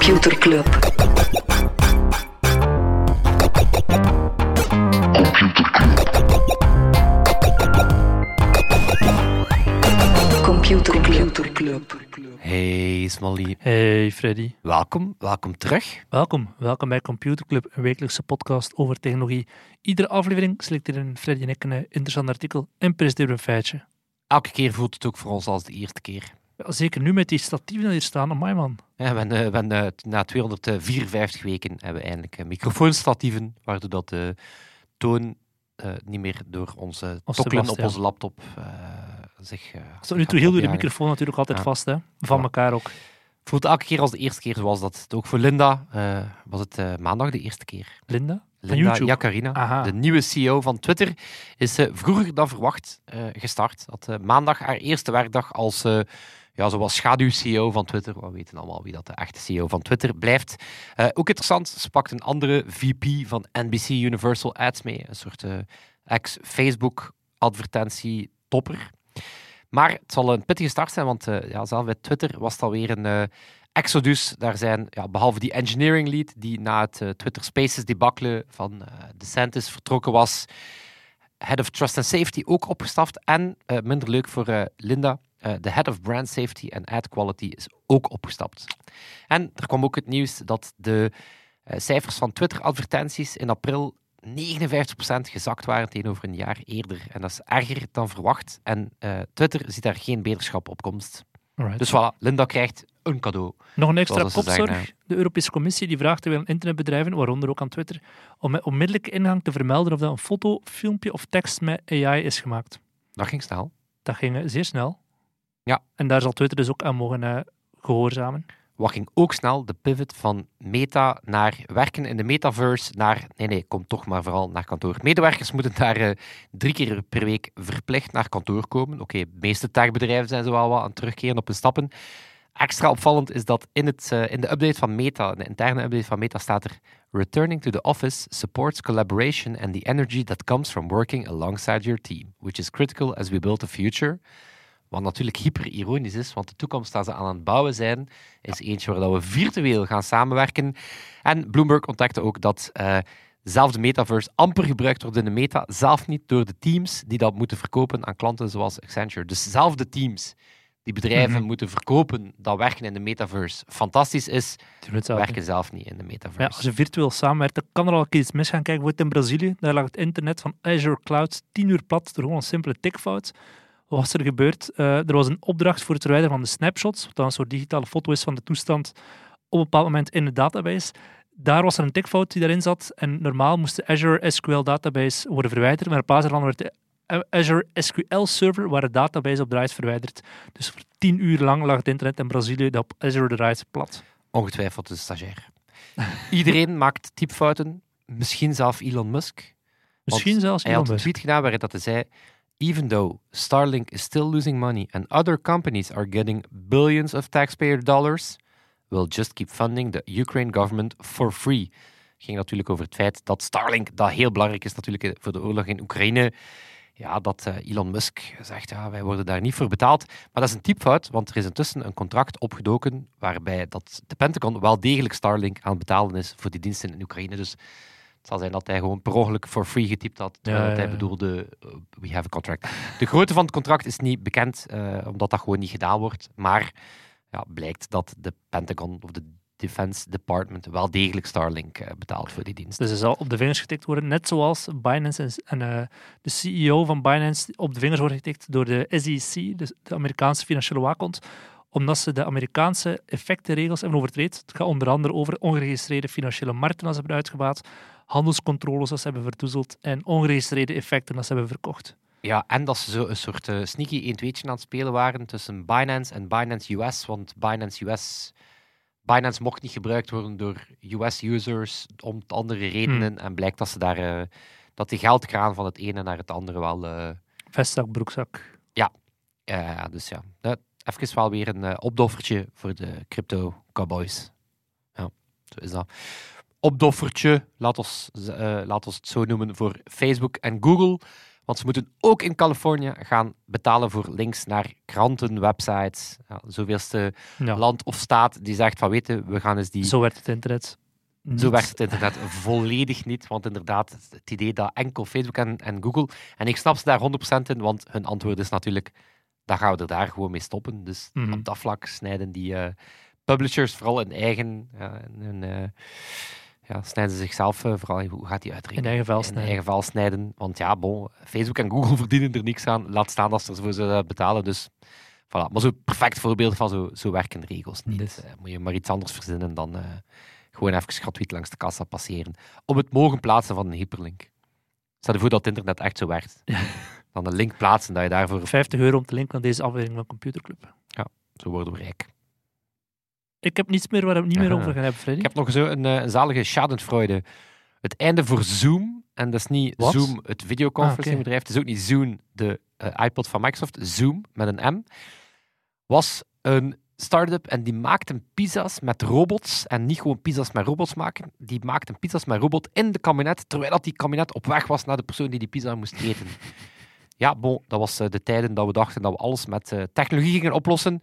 Computer Club. Computer Club. Hey Smally, Hey Freddy, welkom, welkom terug. welkom. Welkom bij Computer Club, een wekelijkse podcast over technologie. Iedere aflevering selecteren Freddy en ik een interessant artikel en presenteren een feitje. Elke keer voelt het ook voor ons als de eerste keer. Zeker nu met die statieven die hier staan, my man. Ja, we hebben, eh, we hebben, eh, na 254 weken hebben we eindelijk eh, microfoonstatieven, waardoor dat de toon niet meer door onze tokkelen op onze laptop eh, zich... eh, Tot nu toe heel de opjagen. microfoon natuurlijk altijd Ja. vast, hè. van Ja. elkaar ook. Voelt elke keer als de eerste keer, zoals dat ook voor Linda was het maandag de eerste keer. Linda? Linda? Jacarina, de nieuwe CEO van Twitter, is vroeger dan verwacht gestart. Had maandag haar eerste werkdag als ja, zoals schaduw-CEO van Twitter. We weten allemaal wie dat de echte CEO van Twitter blijft. Eh, ook interessant, ze pakt een andere VP van NBC Universal Ads mee. Een soort eh, ex-Facebook-advertentie-topper. Maar het zal een pittige start zijn, want eh, ja, zelf bij Twitter was het alweer een exodus. Daar zijn, ja, behalve die engineering lead, die na het Twitter Spaces debacle van DeSantis vertrokken was, Head of Trust and Safety ook opgestaft. En, minder leuk voor Linda, de Head of Brand Safety and Ad Quality is ook opgestapt. En er kwam ook het nieuws dat de eh, cijfers van Twitter-advertenties in april 59% gezakt waren tegenover een jaar eerder. En dat is erger dan verwacht. En eh, Twitter ziet daar geen beterschap op komst. Alright. Dus voilà, Linda krijgt een cadeau. Nog een extra kopzorg. De Europese Commissie die vraagt terwijl internetbedrijven, waaronder ook aan Twitter, om met onmiddellijke ingang te vermelden of dat een foto, filmpje of tekst met AI is gemaakt. Dat ging snel. Dat ging eh, zeer snel. Ja. En daar zal Twitter dus ook aan mogen eh, gehoorzamen. Wat ging ook snel? De pivot van meta naar werken in de metaverse naar... Nee, nee, kom toch maar vooral naar kantoor. Medewerkers moeten daar eh, drie keer per week verplicht naar kantoor komen. Oké, de meeste techbedrijven zijn zo wel wat aan terugkeren op hun stappen. Extra opvallend is dat in, het, eh, in de update van Meta, de interne update van Meta, staat er Returning to the office supports collaboration and the energy that comes from working alongside your team, which is critical as we build the future. Wat natuurlijk hyper ironisch is, want de toekomst dat ze aan het bouwen zijn, is eentje waar dat we virtueel gaan samenwerken. En Bloomberg ontdekte ook dat eh zelf de metaverse amper gebruikt wordt in de meta, zelf niet door de teams die dat moeten verkopen aan klanten zoals Accenture. Dus zelf de teams die bedrijven Mhm. moeten verkopen dat werken in de metaverse fantastisch is, Die niet. werken zelf niet in de Ja, metaverse. als je virtueel samenwerkt, dan kan er al een keer iets misgaan. Kijk, bijvoorbeeld in Brazilië, daar lag het internet van Azure Cloud 10 uur plat door gewoon een simpele tikfout. Wat was er gebeurd? Eh, er was een opdracht voor het verwijderen van de snapshots, wat dan een soort digitale foto is van de toestand op een bepaald moment in de database. Daar was er een tikfout die daarin zat en normaal moest de Azure SQL database worden verwijderd, maar in plaats daarvan werd de Azure SQL server waar de database op draait verwijderd. Dus voor 10 uur lang lag het internet in Brazilië dat op Azure draait plat. Ongetwijfeld de stagiair. Iedereen maakt typfouten, misschien zelf Elon Musk. Misschien zelfs Hij Elon had een Musk. tweet gedaan waarin dat hij zei: Even though Starlink is still losing money and other companies are getting billions of taxpayer dollars, we'll just keep funding the Ukraine government for free. Ging natuurlijk over het feit dat Starlink, dat heel belangrijk is natuurlijk eh, voor de oorlog in Oekraïne, ja, dat eh, Elon Musk zegt, ja, wij worden daar niet voor betaald. Maar dat is een typfout, want er is intussen een contract opgedoken waarbij dat de Pentagon wel degelijk Starlink aan het betalen is voor die diensten in Oekraïne. Dus het zal zijn dat hij gewoon per ongeluk for free getypt had, terwijl Ja, hij bedoelde, eh, we have a contract. De grootte van het contract is niet bekend, eh, omdat dat gewoon niet gedaan wordt. Maar ja, blijkt dat de Pentagon of de Defense Department wel degelijk Starlink eh, betaalt voor die dienst. Dus er zal op de vingers getikt worden, net zoals Binance en, de CEO van Binance op de vingers wordt getikt door de SEC, dus de Amerikaanse financiële waakhond, omdat ze de Amerikaanse effectenregels hebben overtreed. Het gaat onder andere over ongeregistreerde financiële markten als ze hebben uitgebaat, handelscontroles als ze hebben verdoezeld en ongeregistreerde effecten als ze hebben verkocht. Ja, en dat ze zo een soort eh, sneaky 1 2 aan het spelen waren tussen Binance en Binance US. Want Binance US. Binance mocht niet gebruikt worden door US-users om andere redenen. En blijkt dat ze daar. eh, dat die geldkraan van het ene naar het andere wel. eh, Vestzak, broekzak. ja, dus ja. Even wel weer een opdoffertje voor de crypto cowboys. Ja, zo is dat. Opdoffertje, laat ons, eh, laat ons het zo noemen, voor Facebook en Google. Want ze moeten ook in Californië gaan betalen voor links naar kranten, websites. Ja, zoveelste Ja. land of staat die zegt van weten, we gaan eens die... Zo werkt het internet. Zo werkt het internet volledig niet. Want inderdaad, het idee dat enkel Facebook en, en Google. En ik snap ze daar 100% in, want hun antwoord is natuurlijk. Dan gaan we er daar gewoon mee stoppen. Dus Mhm. op dat vlak snijden die eh, publishers vooral in eigen. hun, eh, ja, snijden ze zichzelf eh, vooral. Hoe gaat die uitrekenen? In eigen In snijden. eigen vel snijden. Want ja, bon, Facebook en Google verdienen er niks aan. Laat staan dat ze ervoor zullen betalen. Dus voilà. Maar zo'n perfect voorbeeld van zo, zo werken regels niet. Dus. Eh, moet je maar iets anders verzinnen dan eh, gewoon even gratuit langs de kassa passeren. Om het mogen plaatsen van een hyperlink. Stel je voor dat het internet echt zo werkt. Dan een link plaatsen dat je daarvoor 50 euro om te linken naar deze aflevering van Computerclub. zo worden we rijk. Ik heb niets meer waar we het niet meer over gaan hebben, Freddy. Ik heb nog zo een, eh, een zalige schadenfreude. Het einde voor Zoom, en dat is niet? Zoom, het videoconferencingbedrijf, het is ook niet Zoom, de eh, iPod van Microsoft, Zoom met een M, was een start-up en die maakten pizza's met robots. En niet gewoon pizza's met robots maken, die maakten pizza's met robot in de kabinet, terwijl dat die kabinet op weg was naar de persoon die die pizza moest eten. Ja, bon, dat was eh, de tijden dat we dachten dat we alles met technologie gingen oplossen.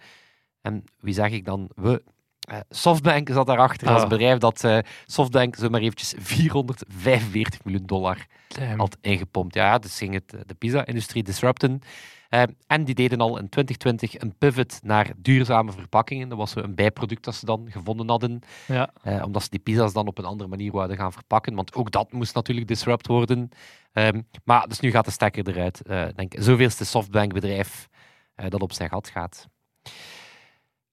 En wie zeg ik dan? We. Eh, Softbank zat daarachter als Ah. bedrijf dat eh, Softbank zomaar eventjes 445 miljoen dollar Damn. had ingepompt. Ja, dus ging het eh, de pizza-industrie disrupten. En die deden al in 2020 een pivot naar duurzame verpakkingen. Dat was een bijproduct dat ze dan gevonden hadden. Ja. Omdat ze die pizza's dan op een andere manier wilden gaan verpakken. Want ook dat moest natuurlijk disrupt worden. Ehm, maar dus nu gaat de stekker eruit. Eh denk, zoveelste softbankbedrijf dat op zijn gat gaat.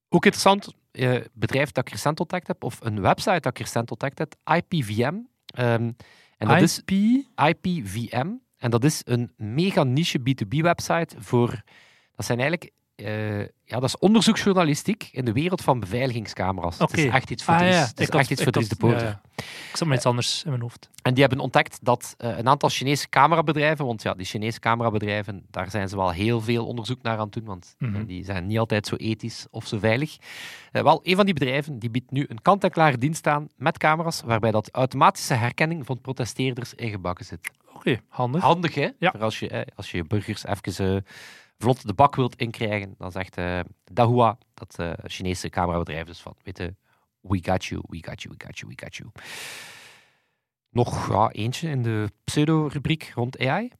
Ook interessant, eh, bedrijf dat ik recent ontdekt heb, of een website dat ik recent ontdekt heb, IPVM. Ehm, en dat is IP? IPVM. En dat is een mega niche B2B-website voor... Dat zijn eigenlijk... eh, ja, dat is onderzoeksjournalistiek in de wereld van beveiligingscamera's. Het is echt iets voor Ah, ja. het is had- echt iets voor de had- Poorter. ja, ja. Ik zat met iets anders in mijn hoofd. En die hebben ontdekt dat eh, een aantal Chinese camerabedrijven, want ja, die Chinese camerabedrijven, daar zijn ze wel heel veel onderzoek naar aan het doen, want eh, Mhm. die zijn niet altijd zo ethisch of zo veilig. Eh, wel, een van die bedrijven die biedt nu een kant-en-klare dienst aan met camera's, waarbij dat automatische herkenning van protesteerders ingebakken zit. Oké, handig. Handig, hè? Ja. Voor als je, eh, als je burgers even eh, vlot de bak wilt inkrijgen, dan zegt eh Dahua, dat eh, Chinese camerabedrijf, dus van, weet je, we got you, we got you, we got you, we got you. Nog ja, eentje in de pseudo-rubriek rond AI.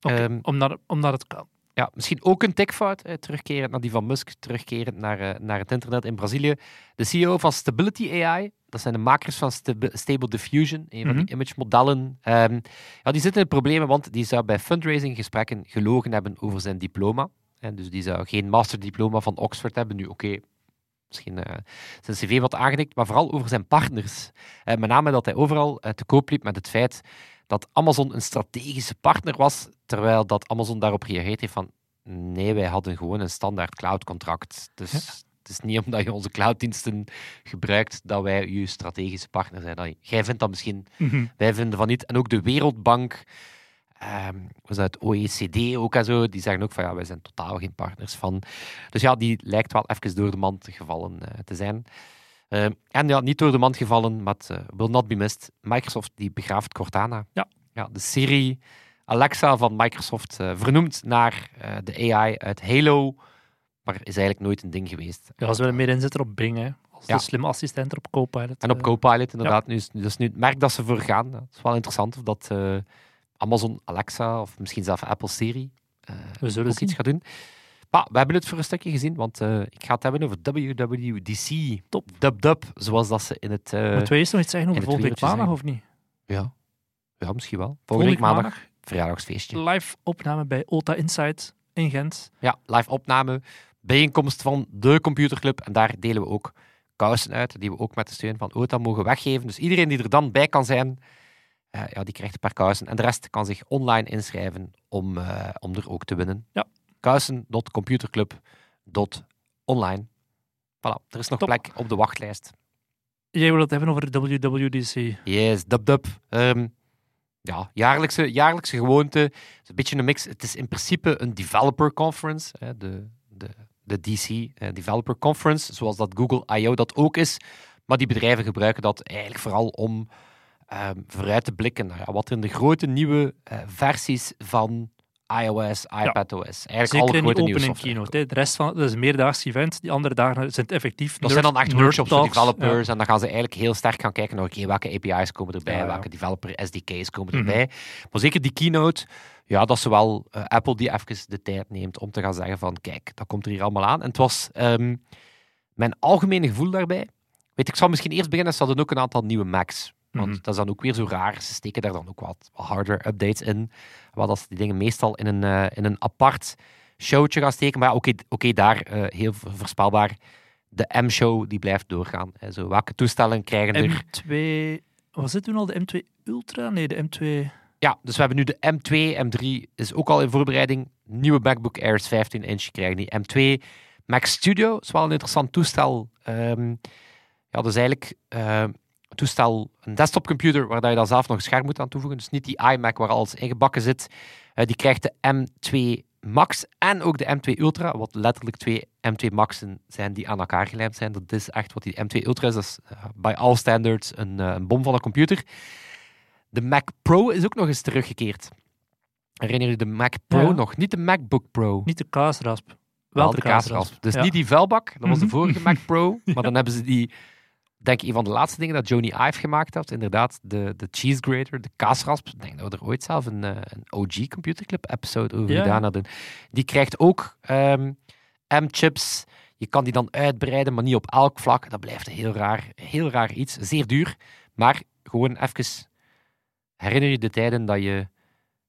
Oké, Ehm, omdat, omdat het kan. Ja, misschien ook een tikfout, eh, terugkerend naar die van Musk, terugkerend naar, eh, naar het internet in Brazilië. De CEO van Stability AI, dat zijn de makers van Stable Diffusion, een van Mhm. die image-modellen. Ehm, ja, die zitten in problemen, want die zou bij fundraising-gesprekken gelogen hebben over zijn diploma. En dus die zou geen masterdiploma van Oxford hebben. Nu, oké, misschien eh, zijn cv wat aangedikt, maar vooral over zijn partners. Met name dat hij overal te koop liep met het feit dat Amazon een strategische partner was, terwijl dat Amazon daarop reageert heeft van nee, wij hadden gewoon een standaard cloud-contract. Dus Ja. het is niet omdat je onze clouddiensten gebruikt dat wij je strategische partner zijn. Dat- Jij vindt dat misschien, Mhm. wij vinden van niet. En ook de Wereldbank, ehm was dat het OECD ook en zo, die zeggen ook van ja, wij zijn totaal geen partners van. Dus ja, die lijkt wel even door de mand gevallen eh, te zijn. Ehm, en ja, niet door de mand gevallen, maar het eh, will not be missed. Microsoft die begraaft Cortana. Ja. ja de Siri Alexa van Microsoft, eh, vernoemd naar eh, de AI uit Halo, maar is eigenlijk nooit een ding geweest. Ja, ze willen meer inzetten op Bing, hè. Als Ja. de slimme assistent er op Copilot. En op Copilot inderdaad. Nu is, is nu het merk dat ze voor gaan. Dat is wel interessant of dat Amazon Alexa of misschien zelfs Apple Siri We zullen ook zien. iets gaat doen. Maar we hebben het voor een stukje gezien, want eh, ik ga het hebben over WWDC. Top. Dub Dub, zoals dat ze in het... eh, Moeten wij eerst nog iets zeggen over volgende week maandag, of niet? ja. ja, misschien wel. Volgende week maandag, verjaardagsfeestje. live opname bij Ota Insight in Gent. Ja, live opname, bijeenkomst van de computerclub. En daar delen we ook kousen uit, die we ook met de steun van OTA mogen weggeven. Dus iedereen die er dan bij kan zijn, eh, ja, die krijgt een paar kousen. En de rest kan zich online inschrijven om, om er ook te winnen. Ja. Kousen.computerclub.online. Voilà, er is nog Top. plek op de wachtlijst. Jij wil het hebben over de WWDC. Yes, dub dub. Ehm, ja, jaarlijkse, jaarlijkse gewoonte. Het is een beetje een mix. Het is in principe een developer conference. Hè, de, de, de DC eh, Developer Conference, zoals dat Google I.O. dat ook is. Maar die bedrijven gebruiken dat eigenlijk vooral om ehm, vooruit te blikken naar ja, wat er in de grote nieuwe eh, versies van iOS, iPadOS. Eigenlijk Zeker alle in grote opening software. keynote. hè. De rest van dat is een meerdaags event. Die andere dagen zijn het effectief. Dat zijn dan echt workshops voor developers. En dan gaan ze eigenlijk heel sterk gaan kijken naar oké, welke API's komen erbij, Ja, ja. welke developer SDK's komen Mhm. erbij. Maar zeker die keynote, ja, dat ze wel eh, Apple die even de tijd neemt om te gaan zeggen van kijk, dat komt er hier allemaal aan. En het was ehm, mijn algemene gevoel daarbij. Weet, ik zal misschien eerst beginnen, ze hadden ook een aantal nieuwe Macs. Want Mhm. dat is dan ook weer zo raar. Ze steken daar dan ook wat, wat hardware-updates in. Wat als die dingen meestal in een, eh, in een apart showtje gaan steken. Maar oké, oké, daar eh, heel voorspelbaar. De M-show die blijft doorgaan. Hè. Zo, welke toestellen krijgen er... M2... Was dit toen al de M2 Ultra? Nee, de M2... Ja, dus we hebben nu de M2, M3 is ook al in voorbereiding. Nieuwe MacBook Airs 15 inch krijgen die M2. Mac Studio is wel een interessant toestel. Ehm, ja, dat is eigenlijk eh, een toestel, een desktopcomputer waar dat je dan zelf nog een scherm moet aan toevoegen. Dus niet die iMac waar alles ingebakken zit. Eh, die krijgt de M2 Max en ook de M2 Ultra, wat letterlijk twee M2 Maxen zijn die aan elkaar gelijmd zijn. Dat is echt wat die M2 Ultra is. Dat is eh, by all standards een, eh, een bom van een computer. De Mac Pro is ook nog eens teruggekeerd. Herinner je de Mac Pro Ja. nog? Niet de MacBook Pro. Niet de kaasrasp. Wel, Wel de, de kaasrasp. kaasrasp. Dus Ja. niet die vuilbak, dat was de Mhm. vorige Mac Pro. Maar dan hebben ze die, denk ik, een van de laatste dingen dat Joni Ive gemaakt heeft. Inderdaad, de, de cheese grater, de kaasrasp. Ik denk dat we er ooit zelf een, eh, een OG Computer Club episode over Ja. gedaan hadden. Die krijgt ook ehm, M-chips. Je kan die dan uitbreiden, maar niet op elk vlak. Dat blijft een heel raar, heel raar iets. Zeer duur, maar gewoon even... Herinner je de tijden dat je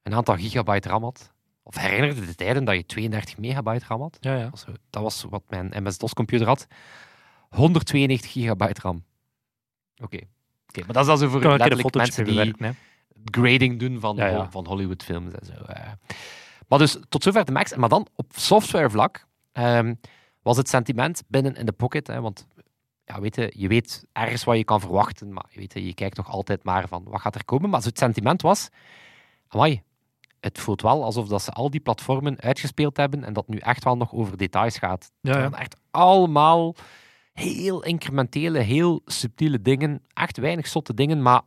een aantal gigabyte RAM had? Of herinner je de tijden dat je 32 megabyte RAM had? Ja, ja. Dat was, dat was wat mijn MS-DOS-computer had. 192 gigabyte RAM. Oké. Oké, maar dat is dan zo voor letterlijk mensen die bewerken, grading doen van, Ja, ja. van Hollywoodfilms en zo. eh. Maar dus tot zover de Max. Maar dan op softwarevlak ehm, was het sentiment binnen in de pocket. Hè, want ja, weet je, je weet ergens wat je kan verwachten, maar je, weet, je kijkt nog altijd maar van wat gaat er komen. Maar zo het sentiment was, amai, het voelt wel alsof dat ze al die platformen uitgespeeld hebben en dat nu echt wel nog over details gaat. Ja, ja. echt allemaal heel incrementele, heel subtiele dingen. Echt weinig zotte dingen, maar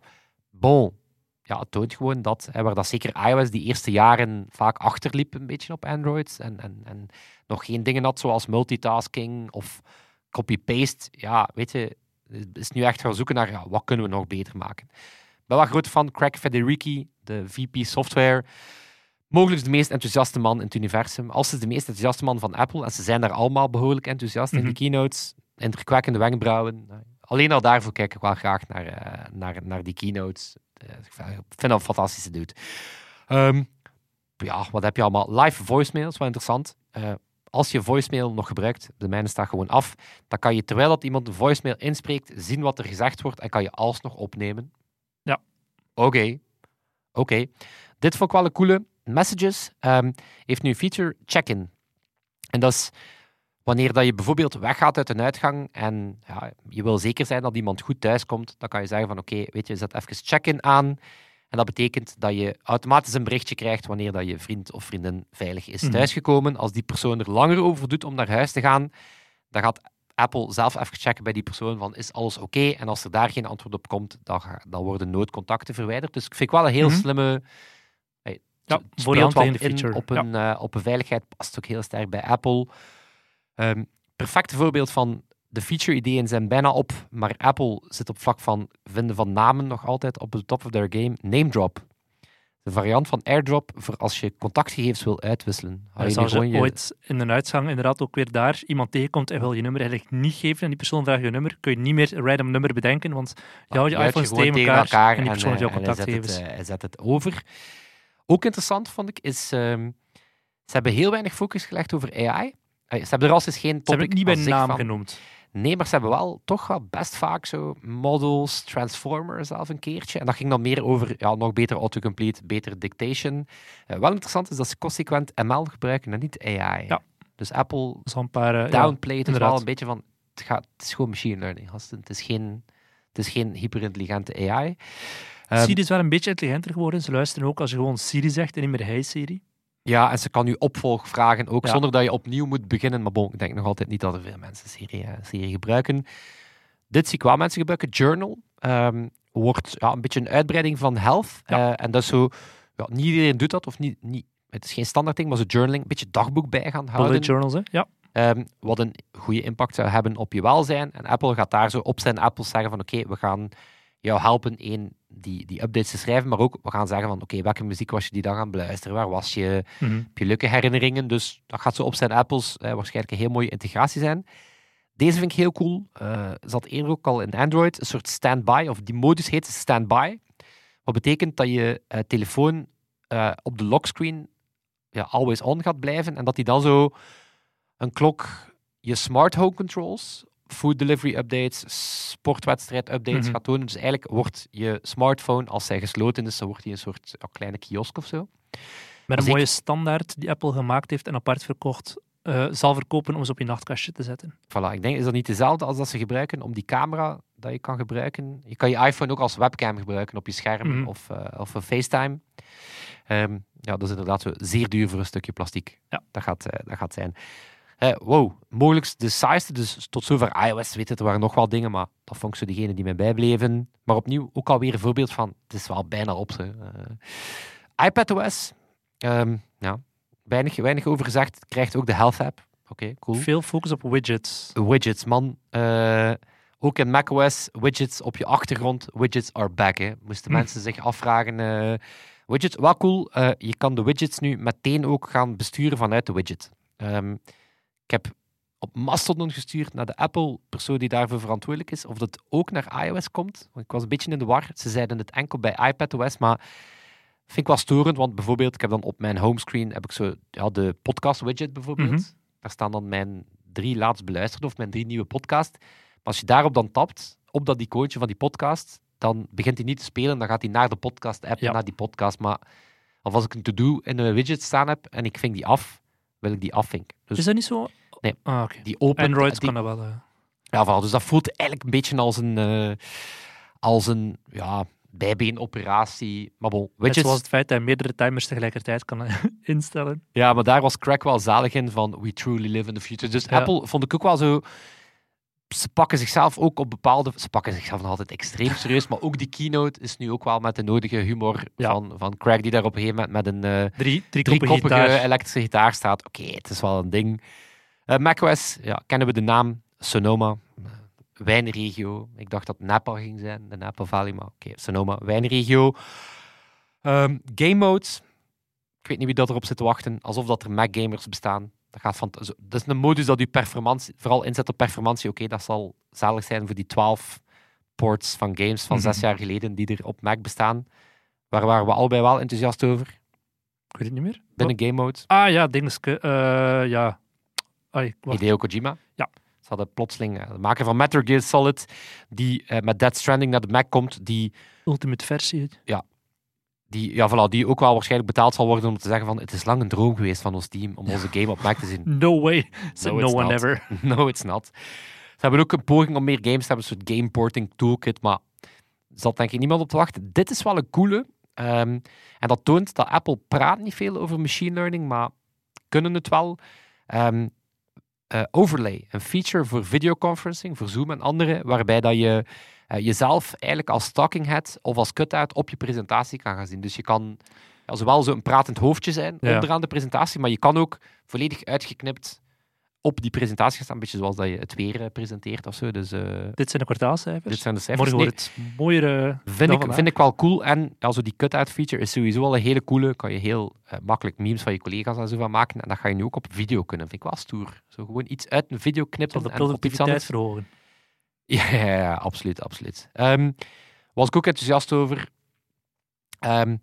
bon. Ja, het toont gewoon dat, hè, waar dat zeker iOS die eerste jaren vaak achterliep een beetje op Android en, en, en nog geen dingen had zoals multitasking of copy-paste. Ja, weet je, het is nu echt gaan zoeken naar ja, wat kunnen we nog beter maken. Ik ben wel groot van Craig Federici, de VP Software. Mogelijk de meest enthousiaste man in het universum. Als ze de meest enthousiaste man van Apple, en ze zijn daar allemaal behoorlijk enthousiast in Mhm. de keynotes, indrukwekkende wenkbrauwen. Alleen al daarvoor kijk ik wel graag naar, eh, naar, naar die keynotes. Eh, ik vind dat een fantastische dude. Ehm, ja, wat heb je allemaal? Live voicemail is wel interessant. Eh, als je voicemail nog gebruikt, de mijne staat gewoon af, dan kan je terwijl dat iemand een voicemail inspreekt, zien wat er gezegd wordt en kan je alsnog opnemen. Ja. Oké. Oké. Dit vond ik wel een coole. Messages ehm, heeft nu een feature check-in. En dat is wanneer dat je bijvoorbeeld weggaat uit een uitgang en ja, je wil zeker zijn dat iemand goed thuiskomt, dan kan je zeggen van oké, weet je, zet even check-in aan. En dat betekent dat je automatisch een berichtje krijgt wanneer dat je vriend of vriendin veilig is Mhm. thuisgekomen. Als die persoon er langer over doet om naar huis te gaan, dan gaat Apple zelf even checken bij die persoon van is alles oké? En als er daar geen antwoord op komt, dan, dan worden noodcontacten verwijderd. Dus ik vind wel een heel Mhm. slimme... Hey, Ja, speelt in feature. op een, eh, op een veiligheid, past ook heel sterk bij Apple. Ehm perfecte voorbeeld van de feature-ideeën zijn bijna op, maar Apple zit op vlak van vinden van namen nog altijd op de top of their game. Name drop. De variant van airdrop voor als je contactgegevens wil uitwisselen. Dus als je ooit in een uitgang inderdaad ook weer daar iemand tegenkomt en wil je nummer eigenlijk niet geven en die persoon vraagt je nummer, kun je niet meer een random nummer bedenken, want houdt je iPhones gewoon tegen elkaar, en die persoon heeft eh, jouw hij contactgegevens. het, eh, hij zet het over. Ook interessant vond ik is, ehm, ze hebben heel weinig focus gelegd over AI. Ze hebben er als eens geen Ze hebben topic het niet bij naam van. genoemd. Nee, maar ze hebben wel toch wel best vaak zo models, transformers zelf een keertje. En dat ging dan meer over ja, nog beter autocomplete, beter dictation. Eh, wel interessant is dat ze consequent ML gebruiken en niet AI. Ja. Dus Apple is een paar... eh, ja, het wel een beetje van, het, gaat, het is gewoon machine learning, gasten. Het is geen, het is geen hyperintelligente AI. Ehm, Siri is wel een beetje intelligenter geworden. Ze luisteren ook als je gewoon Siri zegt en niet meer Hey Siri. Ja, en ze kan nu opvolgvragen, ook Ja. zonder dat je opnieuw moet beginnen. Maar bon, ik denk nog altijd niet dat er veel mensen Siri, eh, Siri gebruiken. Dit zie ik wel mensen gebruiken. Journal ehm, wordt ja, een beetje een uitbreiding van Health. Ja. Eh, en dat is zo, ja, niet iedereen doet dat, of niet, niet het is geen standaard ding, maar zo journaling, een beetje dagboek bij gaan houden. Bullet journals, hè? Ja. Ehm, wat een goede impact zou hebben op je welzijn. En Apple gaat daar zo op zijn apples zeggen van oké, we gaan jou helpen één, die, die updates te schrijven, maar ook we gaan zeggen van oké, welke muziek was je die dag aan het beluisteren? Waar was je? Mhm. Heb je leuke herinneringen? Dus dat gaat zo op zijn apples eh, waarschijnlijk een heel mooie integratie zijn. Deze vind ik heel cool. Eh zat eerder ook al in Android, een soort standby, of die modus heet standby. Wat betekent dat je eh, telefoon eh, op de lockscreen ja, always on gaat blijven en dat die dan zo een klok je smart home controls, food delivery updates, sportwedstrijd updates Mhm. gaat doen. Dus eigenlijk wordt je smartphone, als zij gesloten is, dan wordt die een soort ja, kleine kiosk of zo. Met een ik- mooie standaard die Apple gemaakt heeft en apart verkocht, eh, zal verkopen om ze op je nachtkastje te zetten. Voilà, ik denk, is dat niet dezelfde als dat ze gebruiken om die camera dat je kan gebruiken? Je kan je iPhone ook als webcam gebruiken op je scherm Mhm. of, eh, of een FaceTime. Ehm, ja, dat is inderdaad zo zeer duur voor een stukje plastic. Ja. Dat gaat, eh, dat gaat zijn. Eh, wow, mogelijk de saaiste, dus tot zover iOS, weet het, er waren nog wel dingen, maar dat vond ik zo degene die mij bijbleven. Maar opnieuw, ook alweer een voorbeeld van, het is wel bijna op. Ze. Eh, iPadOS, ehm, ja, weinig, weinig over gezegd, krijgt ook de Health app. Oké, cool Veel focus op widgets. widgets, man. Eh, ook in macOS, widgets op je achtergrond. Widgets are back. Hè. Moesten Hm. mensen zich afvragen. eh, widgets, wel cool. je kan de widgets nu meteen ook gaan besturen vanuit de widget. Ehm, ik heb op Mastodon gestuurd naar de Apple-persoon die daarvoor verantwoordelijk is, of dat ook naar iOS komt. Want ik was een beetje in de war. Ze zeiden het enkel bij iPadOS, maar vind ik wel storend, want bijvoorbeeld, ik heb dan op mijn homescreen heb ik zo ja, de podcast-widget bijvoorbeeld. Mhm. Daar staan dan mijn drie laatst beluisterde of mijn drie nieuwe podcast. Maar als je daarop dan tapt, op dat icoontje van die podcast, dan begint hij niet te spelen. Dan gaat hij naar de podcast-app, Ja. naar die podcast. Maar of als ik een to-do in een widget staan heb en ik ving die af, wil ik die afvinken. Dus Is dat niet zo? Nee. Ah, die open... Android die, kan dat wel. eh. ja, voilà, dus dat voelt eigenlijk een beetje als een, eh, als een ja, bijbeenoperatie. Maar bon, Net widgets... zoals het feit dat je meerdere timers tegelijkertijd kan eh, instellen. Ja, maar daar was Crack wel zalig in van we truly live in the future. Dus Ja. Apple vond ik ook wel zo... Ze pakken zichzelf ook op bepaalde... Ze pakken zichzelf nog altijd extreem serieus, maar ook die keynote is nu ook wel met de nodige humor Ja. van, van Craig, die daar op een gegeven moment met een Drie, drie gitaar. elektrische gitaar staat. Oké, het is wel een ding. Eh macOS, ja, kennen we de naam Sonoma. eh, Wijnregio. Ik dacht dat Napa ging zijn, de Napa Valley, maar oké, Sonoma, wijnregio. Ehm, game modes. Ik weet niet wie dat erop zit te wachten, alsof dat er Mac gamers bestaan. Dat, gaat van, dat is een modus dat u performantie, vooral inzet op performantie. Oké, dat zal zalig zijn voor die 12 ports van games van zes Mhm. jaar geleden die er op Mac bestaan. Waar waren we allebei wel enthousiast over, Ik weet het niet meer. binnen game mode. Ah ja, dingetje. eh ja. Ai. Hideo Kojima. Ja. Ze hadden plotseling eh, de maker van Metal Gear Solid, die eh, met Death Stranding naar de Mac komt, die, Ultimate versie. die, ja, voilà, die ook wel waarschijnlijk betaald zal worden om te zeggen van het is lang een droom geweest van ons team om onze game op Mac te zien. No way. No, no, one not. ever. no, it's not. Ze hebben ook een poging om meer games te hebben, een soort game porting toolkit, maar er zat denk ik niemand op te wachten. Dit is wel een coole. ehm, en dat toont dat Apple praat niet veel over machine learning, maar kunnen het wel. Ehm, eh, overlay, een feature voor videoconferencing, voor Zoom en andere, waarbij dat je eh, jezelf eigenlijk als talking head of als cut-out op je presentatie kan gaan zien. Dus je kan ja, zowel zo'n pratend hoofdje zijn Ja. onderaan de presentatie, maar je kan ook volledig uitgeknipt op die presentatie gaan staan, een beetje zoals dat je het weer eh, presenteert of zo. Dus eh, Dit zijn de kwartaalcijfers. dit zijn de cijfers. Morgen Nee, wordt het mooiere vind, ik, vind ik wel cool. En ja, zo die cut-out feature is sowieso al een hele coole. Kan je heel eh, makkelijk memes van je collega's en zo van maken. En dat ga je nu ook op video kunnen. Vind ik wel stoer. Zo gewoon iets uit een video knippen Zal de productiviteit verhogen. Ja, ja, ja, absoluut, absoluut. Ehm was ik ook enthousiast over. Ehm,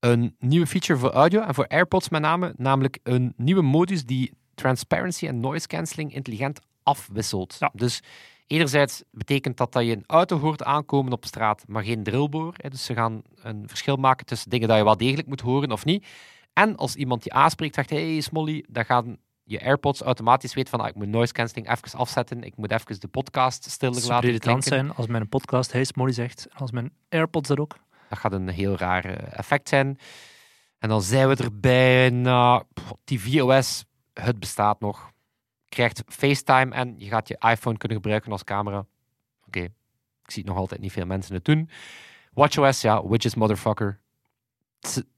een nieuwe feature voor audio en voor AirPods met name, namelijk een nieuwe modus die transparency en noise cancelling intelligent afwisselt. Ja. Dus enerzijds betekent dat dat je een auto hoort aankomen op straat, maar geen drillboor. Hè. Dus ze gaan een verschil maken tussen dingen dat je wel degelijk moet horen of niet. En als iemand je aanspreekt, zegt hey Smolly, dan gaan je AirPods automatisch weten van ah, ik moet noise cancelling even afzetten, ik moet even de podcast stiller laten klinken. zijn als mijn podcast Hey Smolly zegt. En als mijn AirPods er ook. Dat gaat een heel raar eh, effect zijn. En dan zijn we er bijna. Pff, tvOS, het bestaat nog. Krijgt FaceTime en je gaat je iPhone kunnen gebruiken als camera. Oké, ik zie nog altijd niet veel mensen het doen. WatchOS, ja, widgets motherfucker.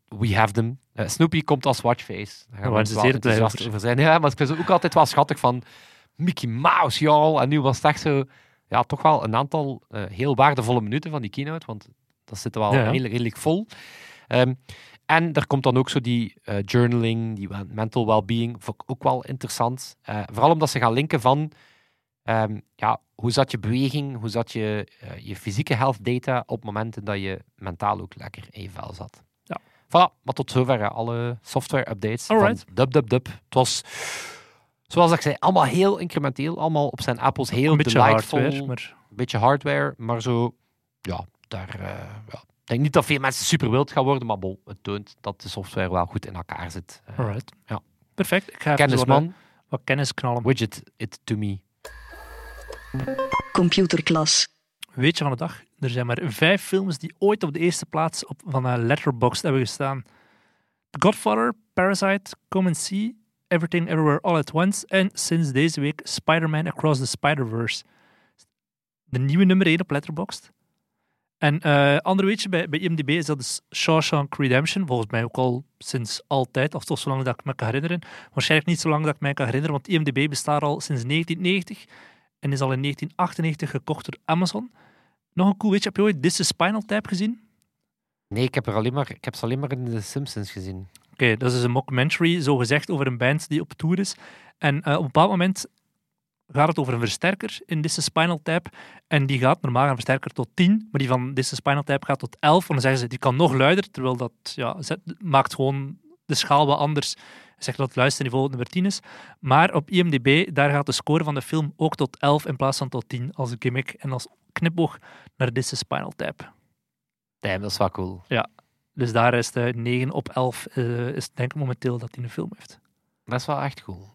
We have them. Eh, Snoopy komt als watchface. Daar gaan wel zeer enthousiast over. zijn. Ja, maar ik vind het ook altijd wel schattig van Mickey Mouse, y'all. En nu was het echt zo, ja, toch wel een aantal eh, heel waardevolle minuten van die keynote, want dat zit wel Ja, ja. redelijk, redelijk vol. Ehm, en er komt dan ook zo die eh, journaling, die mental well-being, vond ik ook wel interessant. Eh, vooral omdat ze gaan linken van, ehm, ja, hoe zat je beweging, hoe zat je, eh, je fysieke health data op momenten dat je mentaal ook lekker in je vel zat. Ja. Voilà, maar tot zover alle software updates Alright. van dub dub dub. Het was, zoals ik zei, allemaal heel incrementeel, allemaal op zijn appels, heel een beetje delightful, hardware, maar een beetje hardware, maar zo, ja, daar, ja. Ik denk niet dat veel mensen super wild gaan worden, maar bon, het toont dat de software wel goed in elkaar zit. Eh, alright. Ja. Perfect. Ik ga even zo wat, Kennisman, wat kennis knallen. widget it to me. Computerklas. Weetje van de dag. Er zijn maar vijf films die ooit op de eerste plaats op, van een Letterboxd hebben gestaan. The Godfather, Parasite, Come and See, Everything Everywhere All at Once en sinds deze week Spider-Man Across the Spider-Verse. De nieuwe nummer 1 op Letterboxd. En eh ander weetje bij, bij IMDb is dat dus Shawshank Redemption, volgens mij ook al sinds altijd, of toch zolang dat ik me kan herinneren. Waarschijnlijk niet zo lang dat ik mij kan herinneren, want IMDb bestaat al sinds 1990 en is al in 1998 gekocht door Amazon. Nog een cool weetje, heb je ooit This is Spinal Tap gezien? Nee, ik heb, er alleen maar, ik heb ze alleen maar in de Simpsons gezien. Oké, dat is dus een mockumentary, zo gezegd, over een band die op tour is. En eh, op een bepaald moment gaat het over een versterker in This is Spinal Tap. En die gaat normaal een versterker tot 10, maar die van This is Spinal Tap gaat tot 11. Want dan zeggen ze, die kan nog luider, terwijl dat ja, zet- maakt gewoon de schaal wat anders. Zegt dat het luisterniveau nummer 10 is. Maar op IMDb, daar gaat de score van de film ook tot 11 in plaats van tot 10 als gimmick en als knipoog naar This is Spinal Tap. Damn, dat is wel cool. Dus daar is de 9 op 11, eh, is denk ik momenteel dat hij een film heeft. Dat is wel echt cool.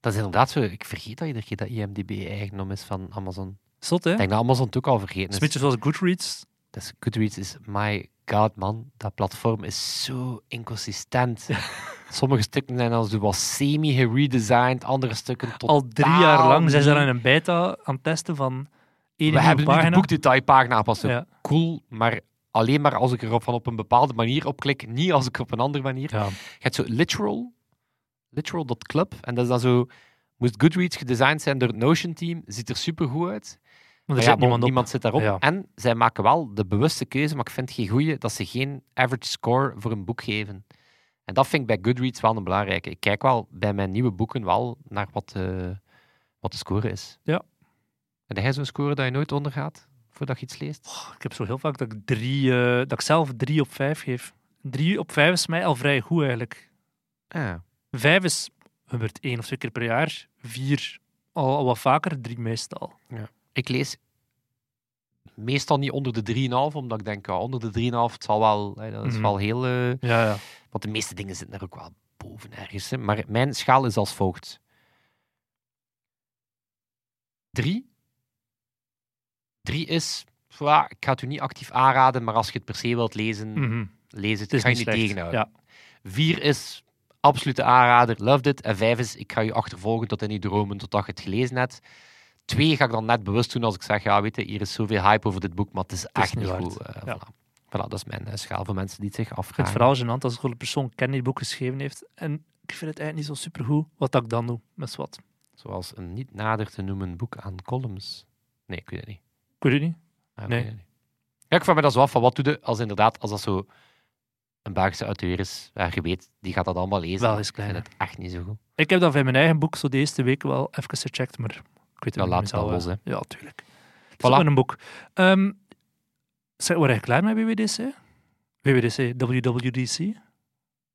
Dat is inderdaad zo. Ik vergeet dat iedere keer dat IMDb eigendom is van Amazon. Zot, hè? Ik denk dat Amazon het ook al vergeten is een beetje zoals Goodreads. Dus Goodreads is, my god man, dat platform is zo inconsistent. Sommige stukken zijn als wel semi-geredesigned, andere stukken totaal Al drie jaar lang zijn ze daar in een beta aan het testen van één We hebben nu de pagina. boekdetailpagina aangepast. Ja. Cool, maar alleen maar als ik er van op een bepaalde manier op klik, niet als ik op een andere manier. Ja. Je hebt zo literal, literal.club, en dat is dan zo, moest Goodreads gedesigned zijn door het Notion team, ziet er super goed uit. Maar er ja, zit niemand op. zit daarop. Ja. En zij maken wel de bewuste keuze, maar ik vind het geen goeie, dat ze geen average score voor een boek geven. En dat vind ik bij Goodreads wel een belangrijke. Ik kijk wel bij mijn nieuwe boeken wel naar wat, eh, wat de score is. Ja. En heb jij zo'n score dat je nooit ondergaat voordat je iets leest? Ik heb zo heel vaak dat ik, drie, eh, dat ik zelf drie op vijf geef. Drie op vijf is mij al vrij goed eigenlijk. Ah. Vijf is gebeurt één of twee keer per jaar. Vier al, al wat vaker, drie meestal. Ik lees meestal niet onder de 3,5, omdat ik denk, ja, onder de 3,5, het zal wel, hè, dat is Mhm. wel heel... eh, Ja, ja. Want de meeste dingen zitten er ook wel boven ergens. Hè. Maar mijn schaal is als volgt. Drie. Drie is, ja, ik ga het u niet actief aanraden, maar als je het per se wilt lezen, Mhm. lees het. Het is ga je niet tegenhouden. Ja. Vier is absolute aanrader, loved it. En vijf is, ik ga je achtervolgen tot in je dromen, totdat je het gelezen hebt. Twee ga ik dan net bewust doen als ik zeg, ja, weet je, hier is zoveel hype over dit boek, maar het is echt niet goed. Eh, Ja. voilà. Voilà, dat is mijn eh, schaal voor mensen die het zich afvragen. het vooral gênant als een persoon ken die het boek geschreven heeft. En ik vind het eigenlijk niet zo supergoed wat dat ik dan doe met wat. Zoals een niet nader te noemen boek aan columns. Nee, ik weet het niet. Ik weet het niet. Ik Nee. weet het niet. Ja, ik vraag me dat zo af van wat doe je als inderdaad, als dat zo een Belgische auteur is, ja, je weet, die gaat dat allemaal lezen. Wel vind kleiner. het echt niet zo goed. Ik heb dat bij mijn eigen boek zo de eerste week wel even gecheckt, maar ik weet het niet laat los, hè. Ja, tuurlijk. Het is Voilà. een boek. Ehm zeg, waren je klaar met WWDC? WWDC, WWDC?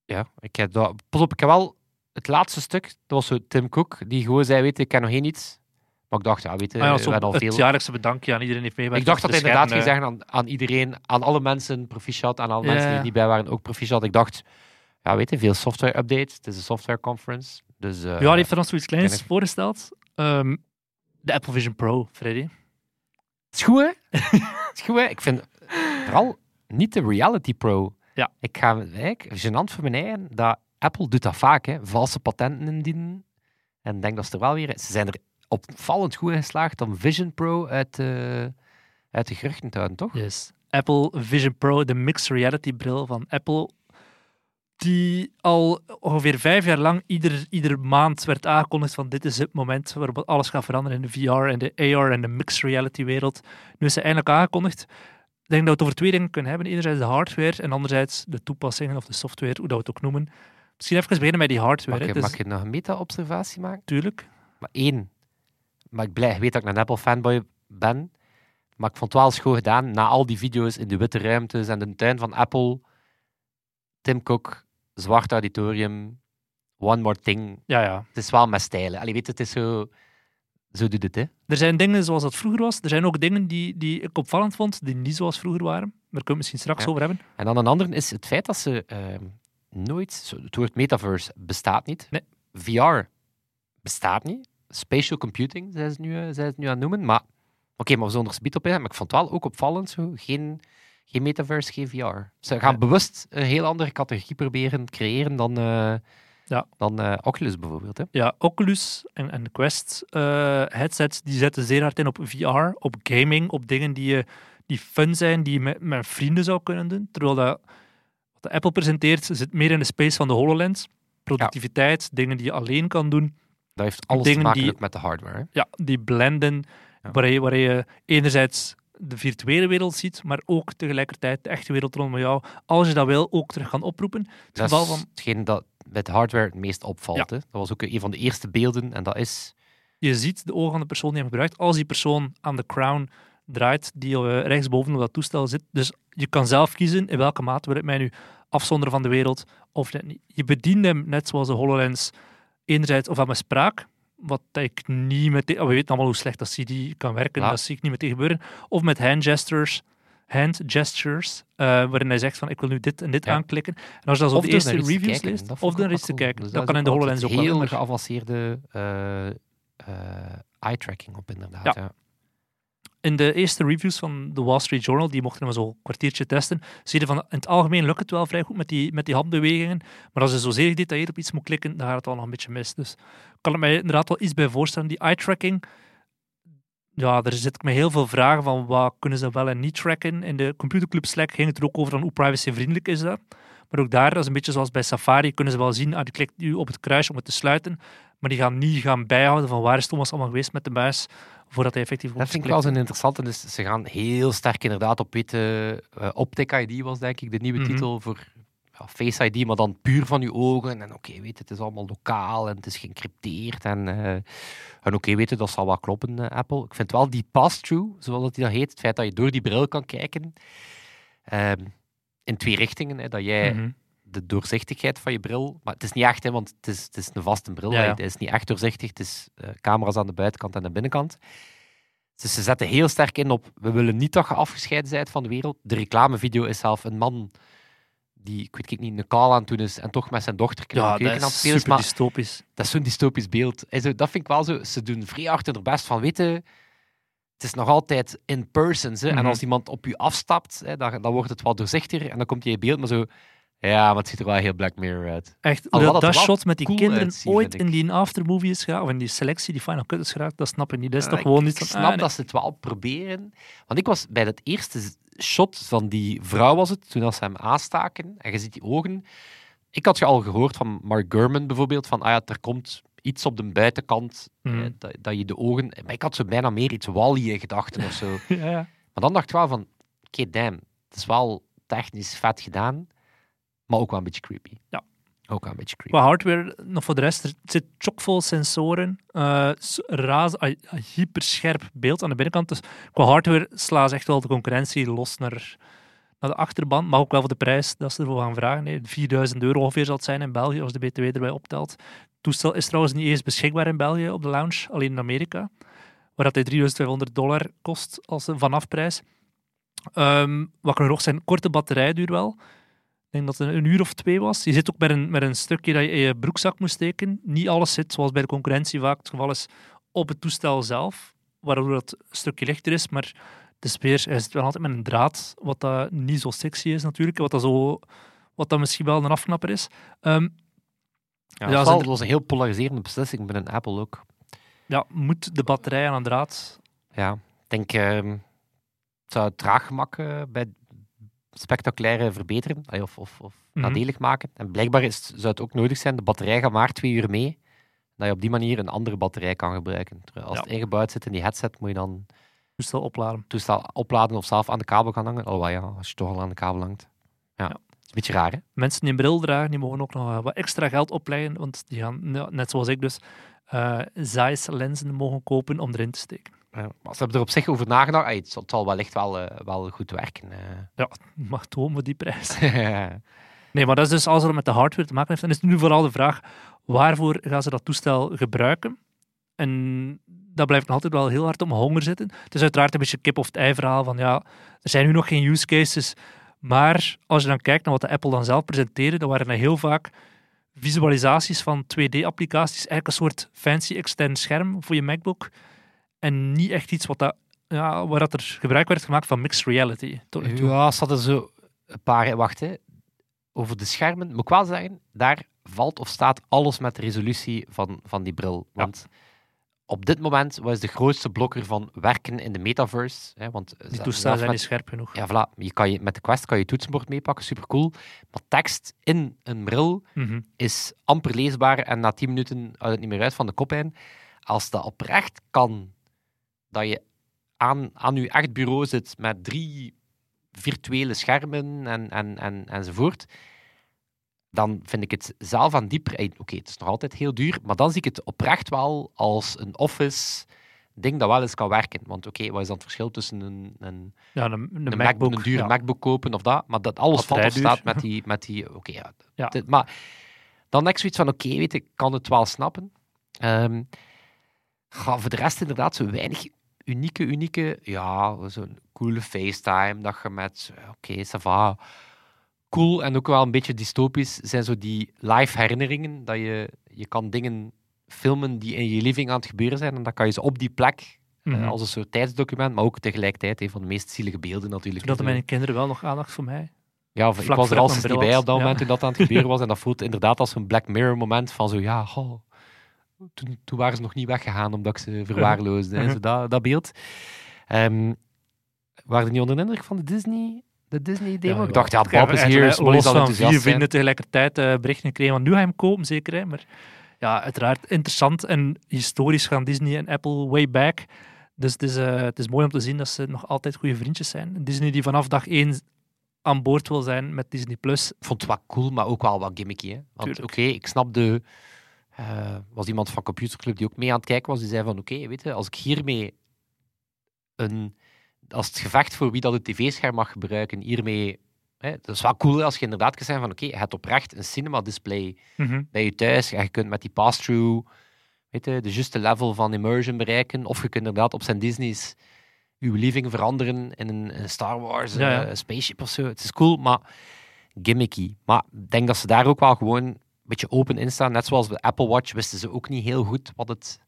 Ja, ik heb dat, pas op, ik heb wel het laatste stuk, dat was zo Tim Cook, die gewoon zei, weet je, ik ken nog geen iets. Maar ik dacht, ja, weet je, Ah ja, zo al het veel... jaarlijkse bedankje aan iedereen heeft meegewerkt. Ik dacht dat hij inderdaad ging zeggen aan, aan iedereen, aan alle mensen proficiat, aan alle Ja. mensen die niet bij waren ook proficiat. Ik dacht, ja, weet je, veel software updates. Het is een software conference. Dus, eh, Ja, die heeft er nog zoiets kleins ik. voorgesteld. Ehm, de Apple Vision Pro, Freddy. Het is goed, hè? het is goed, hè? Ik vind vooral niet de Reality Pro. Ja. Ik ga, eigenlijk, gênant voor mijn eigen, dat Apple doet dat vaak, hè? Valse patenten indienen. En ik denk dat ze er wel weer... Ze zijn er opvallend goed geslaagd om Vision Pro uit, eh, uit de geruchten te houden, toch? Yes. Apple Vision Pro, de mixed reality bril van Apple. die al ongeveer vijf jaar lang ieder, ieder maand werd aangekondigd van dit is het moment waarop alles gaat veranderen in de VR en de AR en de mixed reality wereld. Nu is ze eindelijk aangekondigd. Ik denk dat we het over twee dingen kunnen hebben. Enerzijds de hardware en anderzijds de toepassingen of de software, hoe dat we het ook noemen. Misschien even beginnen met die hardware. Mag, je, is mag je nog een meta-observatie maken? natuurlijk Maar één. Maar ik, blij, ik weet dat ik een Apple-fanboy ben. Maar ik vond het wel schoon gedaan. Na al die video's in de witte ruimtes en de tuin van Apple. Tim Cook, zwart auditorium. One more thing. Ja, ja. Het is wel met stijlen. Allee, weet het is zo... Zo doet het, hè. Er zijn dingen zoals dat vroeger was. Er zijn ook dingen die, die ik opvallend vond, die niet zoals vroeger waren. Daar kunnen we misschien straks Ja. over hebben. En dan een ander is het feit dat ze ehm, nooit... Het woord metaverse bestaat niet. Nee. VR bestaat niet. Spatial computing zijn ze nu, eh, zijn ze het nu aan het noemen. Maar oké, maar we zullen er speed op in. Maar ik vond het wel ook opvallend zo. Geen, geen metaverse, geen VR. Ze gaan Ja. bewust een heel andere categorie proberen te creëren dan, eh, Ja. dan eh, Oculus bijvoorbeeld. Hè. Ja, Oculus en, en Quest headsets die zetten zeer hard in op VR, op gaming, op dingen die, je, die fun zijn, die je met, met vrienden zou kunnen doen. Terwijl dat, wat de Apple presenteert, zit meer in de space van de HoloLens. Productiviteit, dingen die je alleen kan doen. Dat heeft alles te maken die- met de hardware. Ja, die blenden, Ja. waar, je, waar je enerzijds de virtuele wereld ziet, maar ook tegelijkertijd de echte wereld rondom jou, als je dat wil, ook terug gaan oproepen. Het Dat geval is van, hetgeen dat met hardware het meest opvalt. Ja. Hè. Dat was ook een van de eerste beelden. En dat is... je ziet de ogen van de persoon die hem gebruikt. Als die persoon aan de crown draait, die eh, rechtsboven op dat toestel zit. Dus je kan zelf kiezen in welke mate wil ik mij nu afzonderen van de wereld of net niet. Je bedient hem net zoals de HoloLens enerzijds of aan mijn spraak, wat ik niet meteen... oh, we weten allemaal hoe slecht dat CD kan werken, Ja. dat zie ik niet meteen gebeuren. Of met hand gestures, hand gestures, eh, waarin hij zegt van ik wil nu dit en dit Ja. aanklikken. En als je dat zo de eerste naar reviews kijken. leest, of naar ook iets te kijken. Dus dat kan in de HoloLens ook altijd wel. Heel maar- geavanceerde eh, eye-tracking op, inderdaad. Ja. In de eerste reviews van de Wall Street Journal, die mochten we zo'n kwartiertje testen, je van in het algemeen lukt het wel vrij goed met die, met die handbewegingen. Maar als je zo zeer gedetailleerd op iets moet klikken, dan gaat het al nog een beetje mis. Dus ik kan het mij inderdaad wel iets bij voorstellen. Die eye-tracking, ja, daar zit ik me heel veel vragen van wat kunnen ze wel en niet tracken. In de computerclub Slack ging het er ook over hoe privacyvriendelijk is dat. Maar ook daar, dat is een beetje zoals bij Safari, kunnen ze wel zien, ah, die klikt nu op het kruisje om het te sluiten. Maar die gaan niet gaan bijhouden van waar is Thomas allemaal geweest met de muis, voordat hij effectief op Dat vind ik wel zo'n interessante. Dus ze gaan heel sterk inderdaad op witte... eh Optic ID was denk ik de nieuwe Mhm. titel voor ja, Face ID, maar dan puur van je ogen. En oké, weet het is allemaal lokaal en het is geëncrypteerd. En, eh, en oké, weet je, dat zal wel kloppen, eh, Apple. Ik vind wel die pass-through, zoals dat die dat heet, het feit dat je door die bril kan kijken, ehm, in twee richtingen, hè, dat jij Mhm. De doorzichtigheid van je bril. Maar het is niet echt, hè, want het is, het is een vaste bril. Ja, hè. ja. Het is niet echt doorzichtig. Het is eh, camera's aan de buitenkant en de binnenkant. Dus ze zetten heel sterk in op. We willen niet dat je afgescheiden bent van de wereld. De reclamevideo is zelf een man die, ik weet ik niet, een kaal aan het doen is en toch met zijn dochter Ja, dat aan het is spelen super dystopisch. dat is zo'n dystopisch beeld. En zo, dat vind ik wel zo. Ze doen vrij hard hun best van weten. Het is nog altijd in person. hè. En Mhm. als iemand op je afstapt, hè, dan, dan wordt het wat doorzichtiger. En dan komt je in beeld, maar zo. Ja, maar het ziet er wel heel Black Mirror uit. Echt, Alhoewel dat, shot met die cool kinderen ooit in die aftermovie is geraakt, of in die selectie, die Final Cut is geraakt, dat snap ik niet. Dat is toch ik- gewoon niet Ik snap ah, nee. dat ze het wel proberen. Want ik was bij dat eerste shot van die vrouw, was het, toen als ze hem aanstaken, en je ziet die ogen. Ik had je al gehoord van Mark Gurman bijvoorbeeld, van ah ja, er komt iets op de buitenkant, eh, dat, dat je de ogen... Maar ik had zo bijna meer iets Wally in gedachten of zo. Ja, ja. Maar dan dacht ik wel van, oké, damn, het is wel technisch vet gedaan, maar ook wel een beetje creepy. Ja. Ook wel een beetje creepy. Qua hardware, nog voor de rest, er zit chockvol sensoren, razen, ah, ah, hyperscherp beeld aan de binnenkant. Dus qua hardware slaan ze echt wel de concurrentie los naar, naar de achterban, maar ook wel voor de prijs dat ze ervoor gaan vragen. hè. 4000 euro ongeveer zal het zijn in België, als de BTW erbij optelt. Het toestel is trouwens niet eens beschikbaar in België op de lounge, alleen in Amerika, waar dat hij 3500 dollar kost als een vanafprijs. Ehm wat kan er nog zijn? Korte batterijduur wel. Ik denk dat het een uur of twee was. Je zit ook met een, met een stukje dat je in je broekzak moet steken. Niet alles zit, zoals bij de concurrentie vaak het geval is, op het toestel zelf, waardoor het een stukje lichter is. Maar het is weer, hij zit wel altijd met een draad, wat dat niet zo sexy is natuurlijk, wat dat, zo, wat dat misschien wel een afknapper is. Ehm, Ja, Ja, dat, was dat een heel polariserende beslissing binnen Apple ook. ja, moet de batterij aan een draad... Ja, ik denk, ehm, het zou het draaggemak eh, bij, spectaculair verbeteren allee, of, of, of Mhm. nadelig maken. En blijkbaar is, zou het ook nodig zijn, de batterij gaat maar twee uur mee, dat je op die manier een andere batterij kan gebruiken. Terwijl Als Ja. het ingebouwd zit in die headset, moet je dan Toestel opladen. toestel opladen of zelf aan de kabel gaan hangen. Alhoewel ja, als je toch al aan de kabel hangt. Ja, is een beetje raar, hè? Mensen die een bril dragen, die mogen ook nog eh, wat extra geld opleggen, want die gaan, net zoals ik dus, eh Zeiss lenzen mogen kopen om erin te steken. Ja, maar ze hebben er op zich over nagedacht. Het, zal, wellicht wel, eh, wel goed werken. eh. Mag toon voor die prijs. Nee, maar dat is dus alles wat met de hardware te maken heeft. En is nu vooral de vraag, waarvoor gaan ze dat toestel gebruiken? En dat blijft nog altijd wel heel hard om honger zitten. Het is uiteraard een beetje kip of het ei verhaal van ja, er zijn nu nog geen use cases. Maar als je dan kijkt naar wat de Apple dan zelf presenteerde, dan waren er heel vaak visualisaties van 2D-applicaties. Eigenlijk een soort fancy extern scherm voor je MacBook. En niet echt iets wat dat, ja, waar dat er gebruik werd gemaakt van mixed reality. Tot nu toe. Ja, ze hadden zo een paar... Wacht, hè. Over de schermen, moet ik wel zeggen, daar valt of staat alles met de resolutie van, van die bril. Want op dit moment was de grootste blokker van werken in de metaverse. Hè, want Die toestellen zijn niet scherp genoeg. Ja, voilà. Je kan je, met de Quest kan je toetsenbord meepakken, super cool. Maar tekst in een bril Mhm. is amper leesbaar en na 10 minuten houdt het niet meer uit van de koppijn. Als dat oprecht kan, dat je aan, aan je echt bureau zit met drie virtuele schermen en, en, en, enzovoort, dan vind ik het zelf aan die prijs... Oké, het is nog altijd heel duur, maar dan zie ik het oprecht wel als een office ding dat wel eens kan werken. Want oké, wat is dan het verschil tussen een, een, Ja, een, een, een, MacBook. een dure ja. MacBook kopen of dat. Maar dat alles valt of Batterijduur. staat met die... Met die oké, ja. Ja. dit- maar dan ik zoiets van, oké, weet je, ik kan het wel snappen. Ehm, ga, voor de rest inderdaad zo weinig unieke, unieke... Ja, zo'n coole FaceTime, dat je met... Oké, ça va. Cool en ook wel een beetje dystopisch zijn zo die live herinneringen. Dat je, je kan dingen filmen die in je living aan het gebeuren zijn en dan kan je ze op die plek eh, Mhm. als een soort tijdsdocument, maar ook tegelijkertijd een van de meest zielige beelden natuurlijk. Hadden Dus, mijn kinderen wel nog aandacht voor mij. ja, of ik was er al niet bij op dat Ja. moment toen dat aan het gebeuren was. En dat voelt inderdaad als een Black Mirror moment van zo, ja, goh, toen, toen waren ze nog niet weggegaan omdat ik ze verwaarloosde. hè, Mhm. zo dat, dat beeld. Ehm waren niet onder de indruk van de Disney, de Disney demo? ik dacht, ja, Bob is hier, los Smolly zal van vier vrienden tegelijkertijd eh, berichten gekregen van nu ga je hem kopen, zeker. Hè? Maar ja, uiteraard interessant en historisch gaan Disney en Apple way back. Dus het is, eh, het is mooi om te zien dat ze nog altijd goede vriendjes zijn. Disney die vanaf dag één aan boord wil zijn met Disney+. Plus. Ik vond het wel cool, maar ook wel wat gimmicky. Hè? Want oké, ik snap de... eh, was iemand van Computerclub die ook mee aan het kijken was, die zei van oké, weet je, als ik hiermee een... Als het gevecht voor wie dat het tv-scherm mag gebruiken, hiermee... Hè, dat is wel cool als je inderdaad kan zijn van oké, je hebt oprecht een cinema-display bij je thuis en je kunt met die pass-through weet je, de juiste level van immersion bereiken. Of je kunt inderdaad op zijn Disney's je living veranderen in een, een Star Wars Ja, ja. eh, spaceship of zo. Het is cool, maar gimmicky. Maar ik denk dat ze daar ook wel gewoon beetje open in staan. Net zoals de Apple Watch wisten ze ook niet heel goed wat het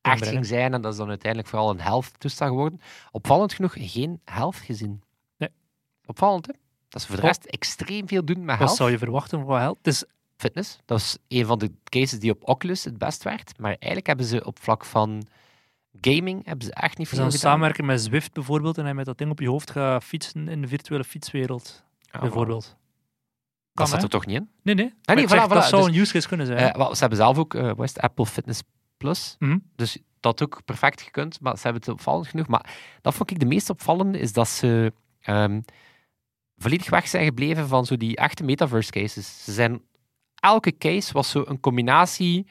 echt ging zijn. En dat is dan uiteindelijk vooral een health toestel geworden. Opvallend genoeg geen health gezien. Nee. Opvallend, hè? Dat ze voor de Oh. rest extreem veel doen met Wat health zou je verwachten van? Het is fitness. Dat is een van de cases die op Oculus het best werkt. Maar eigenlijk hebben ze op vlak van gaming hebben ze echt niet ze veel gedaan. samenwerken met Zwift bijvoorbeeld en hij met dat ding op je hoofd gaat fietsen in de virtuele fietswereld. Ja, bijvoorbeeld. Dat zat er toch niet in? Nee, nee. voilà, zeg, dat zou Dus, een use case kunnen zijn. Eh, ze hebben zelf ook, eh wat is het, Apple Fitness Plus. Mhm. Dus dat ook perfect gekund, maar ze hebben het opvallend genoeg. Maar dat vond ik de meest opvallende, is dat ze ehm, volledig weg zijn gebleven van zo die echte metaverse cases. Ze zijn, elke case was zo een combinatie,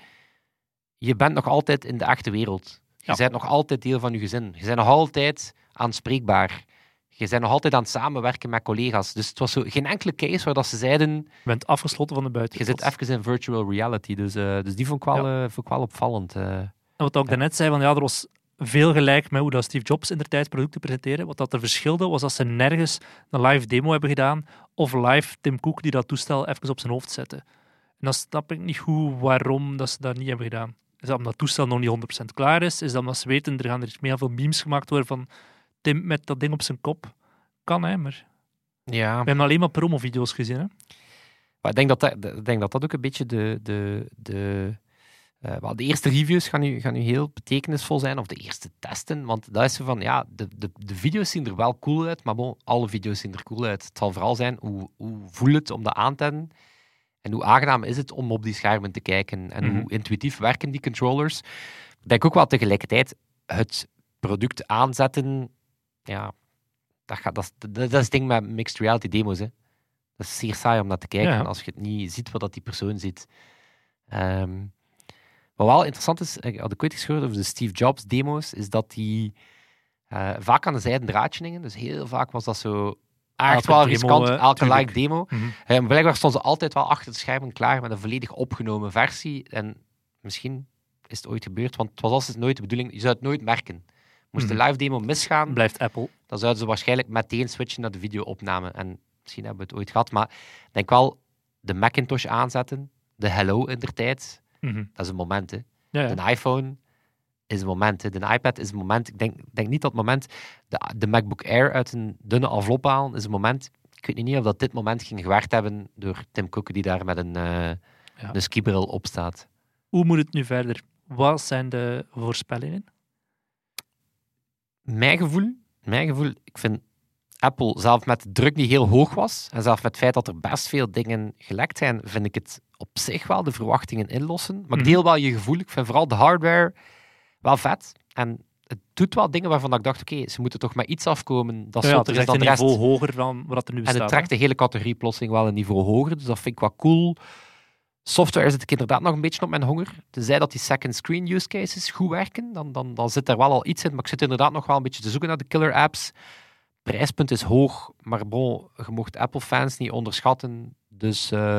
je bent nog altijd in de echte wereld. Je Ja. bent nog altijd deel van je gezin. Je bent nog altijd aanspreekbaar. Je bent nog altijd aan het samenwerken met collega's. Dus het was zo geen enkele case waar dat ze zeiden, Je bent afgesloten van de je buitenwereld. zit even in virtual reality. Dus, eh, dus die vond ik wel, eh, vond ik wel opvallend. eh. En wat ik daarnet zei, van, ja, er was veel gelijk met hoe dat Steve Jobs in de tijd producten presenteerde. Wat dat er verschilde, was dat ze nergens een live demo hebben gedaan of live Tim Cook die dat toestel even op zijn hoofd zette. En dan snap ik niet goed waarom dat ze dat niet hebben gedaan. Is dat omdat het toestel nog niet 100% klaar is? Is dat omdat ze weten, er gaan er meer veel memes gemaakt worden van met dat ding op zijn kop? Kan, hè, maar Ja. we hebben alleen maar promovideo's gezien. Hè? Maar ik denk dat dat, ik denk dat dat ook een beetje de, de, de, Eh, wel, de eerste reviews gaan nu, gaan nu heel betekenisvol zijn, of de eerste testen, want dat is zo van, ja, de, de, de video's zien er wel cool uit, maar bon, alle video's zien er cool uit. Het zal vooral zijn, hoe, hoe voelt het om dat aan te hebben? En hoe aangenaam is het om op die schermen te kijken? En Mhm. hoe intuïtief werken die controllers? Ik denk ook wel tegelijkertijd het product aanzetten, ja, dat, gaat, dat, is, dat, dat is het ding met mixed reality demo's. Hè. Dat is zeer saai om naar te kijken Ja. als je het niet ziet wat dat die persoon ziet. Ehm, wat wel interessant is, ik had ik ooit eens gehoord over de Steve Jobs demo's, is dat die eh, vaak aan de zijde draadje hingen. Dus heel vaak was dat zo echt wel demo, riskant, elke like tuurlijk. demo. Mhm. Eh, maar blijkbaar stonden ze altijd wel achter de schermen klaar met een volledig opgenomen versie. En misschien is het ooit gebeurd, want het was altijd nooit de bedoeling, je zou het nooit merken. Moest de Mhm. live demo misgaan, Blijft Apple. dan zouden ze waarschijnlijk meteen switchen naar de videoopname. En misschien hebben we het ooit gehad, maar ik denk wel de Macintosh aanzetten, de Hello in der tijd, Mhm. dat is een moment. Hè. Ja, ja. De iPhone is een moment. Hè. De iPad is een moment. Ik denk, denk niet dat het moment. De, de MacBook Air uit een dunne envelop halen is een moment. Ik weet niet of dat dit moment ging gewerkt hebben door Tim Cook, die daar met een, eh Ja. een skibril op staat. Hoe moet het nu verder? Wat zijn de voorspellingen? Mijn gevoel, mijn gevoel, ik vind Apple, zelf met de druk die heel hoog was, en zelf met het feit dat er best veel dingen gelekt zijn, vind ik het op zich wel de verwachtingen inlossen. Maar ik Mhm. deel wel je gevoel. Ik vind vooral de hardware wel vet. En het doet wel dingen waarvan ik dacht, oké, ze moeten toch met iets afkomen dat Ja, het is is echt dan een rest. niveau hoger dan wat er nu En bestaat. het trekt de hele categorie plotseling wel een niveau hoger, dus dat vind ik wel cool. Software zit ik inderdaad nog een beetje op mijn honger. Tenzij dat die second screen use cases goed werken, dan, dan, dan zit er wel al iets in. Maar ik zit inderdaad nog wel een beetje te zoeken naar de killer apps. Prijspunt is hoog, maar bon, je mocht Apple-fans niet onderschatten. Dus eh,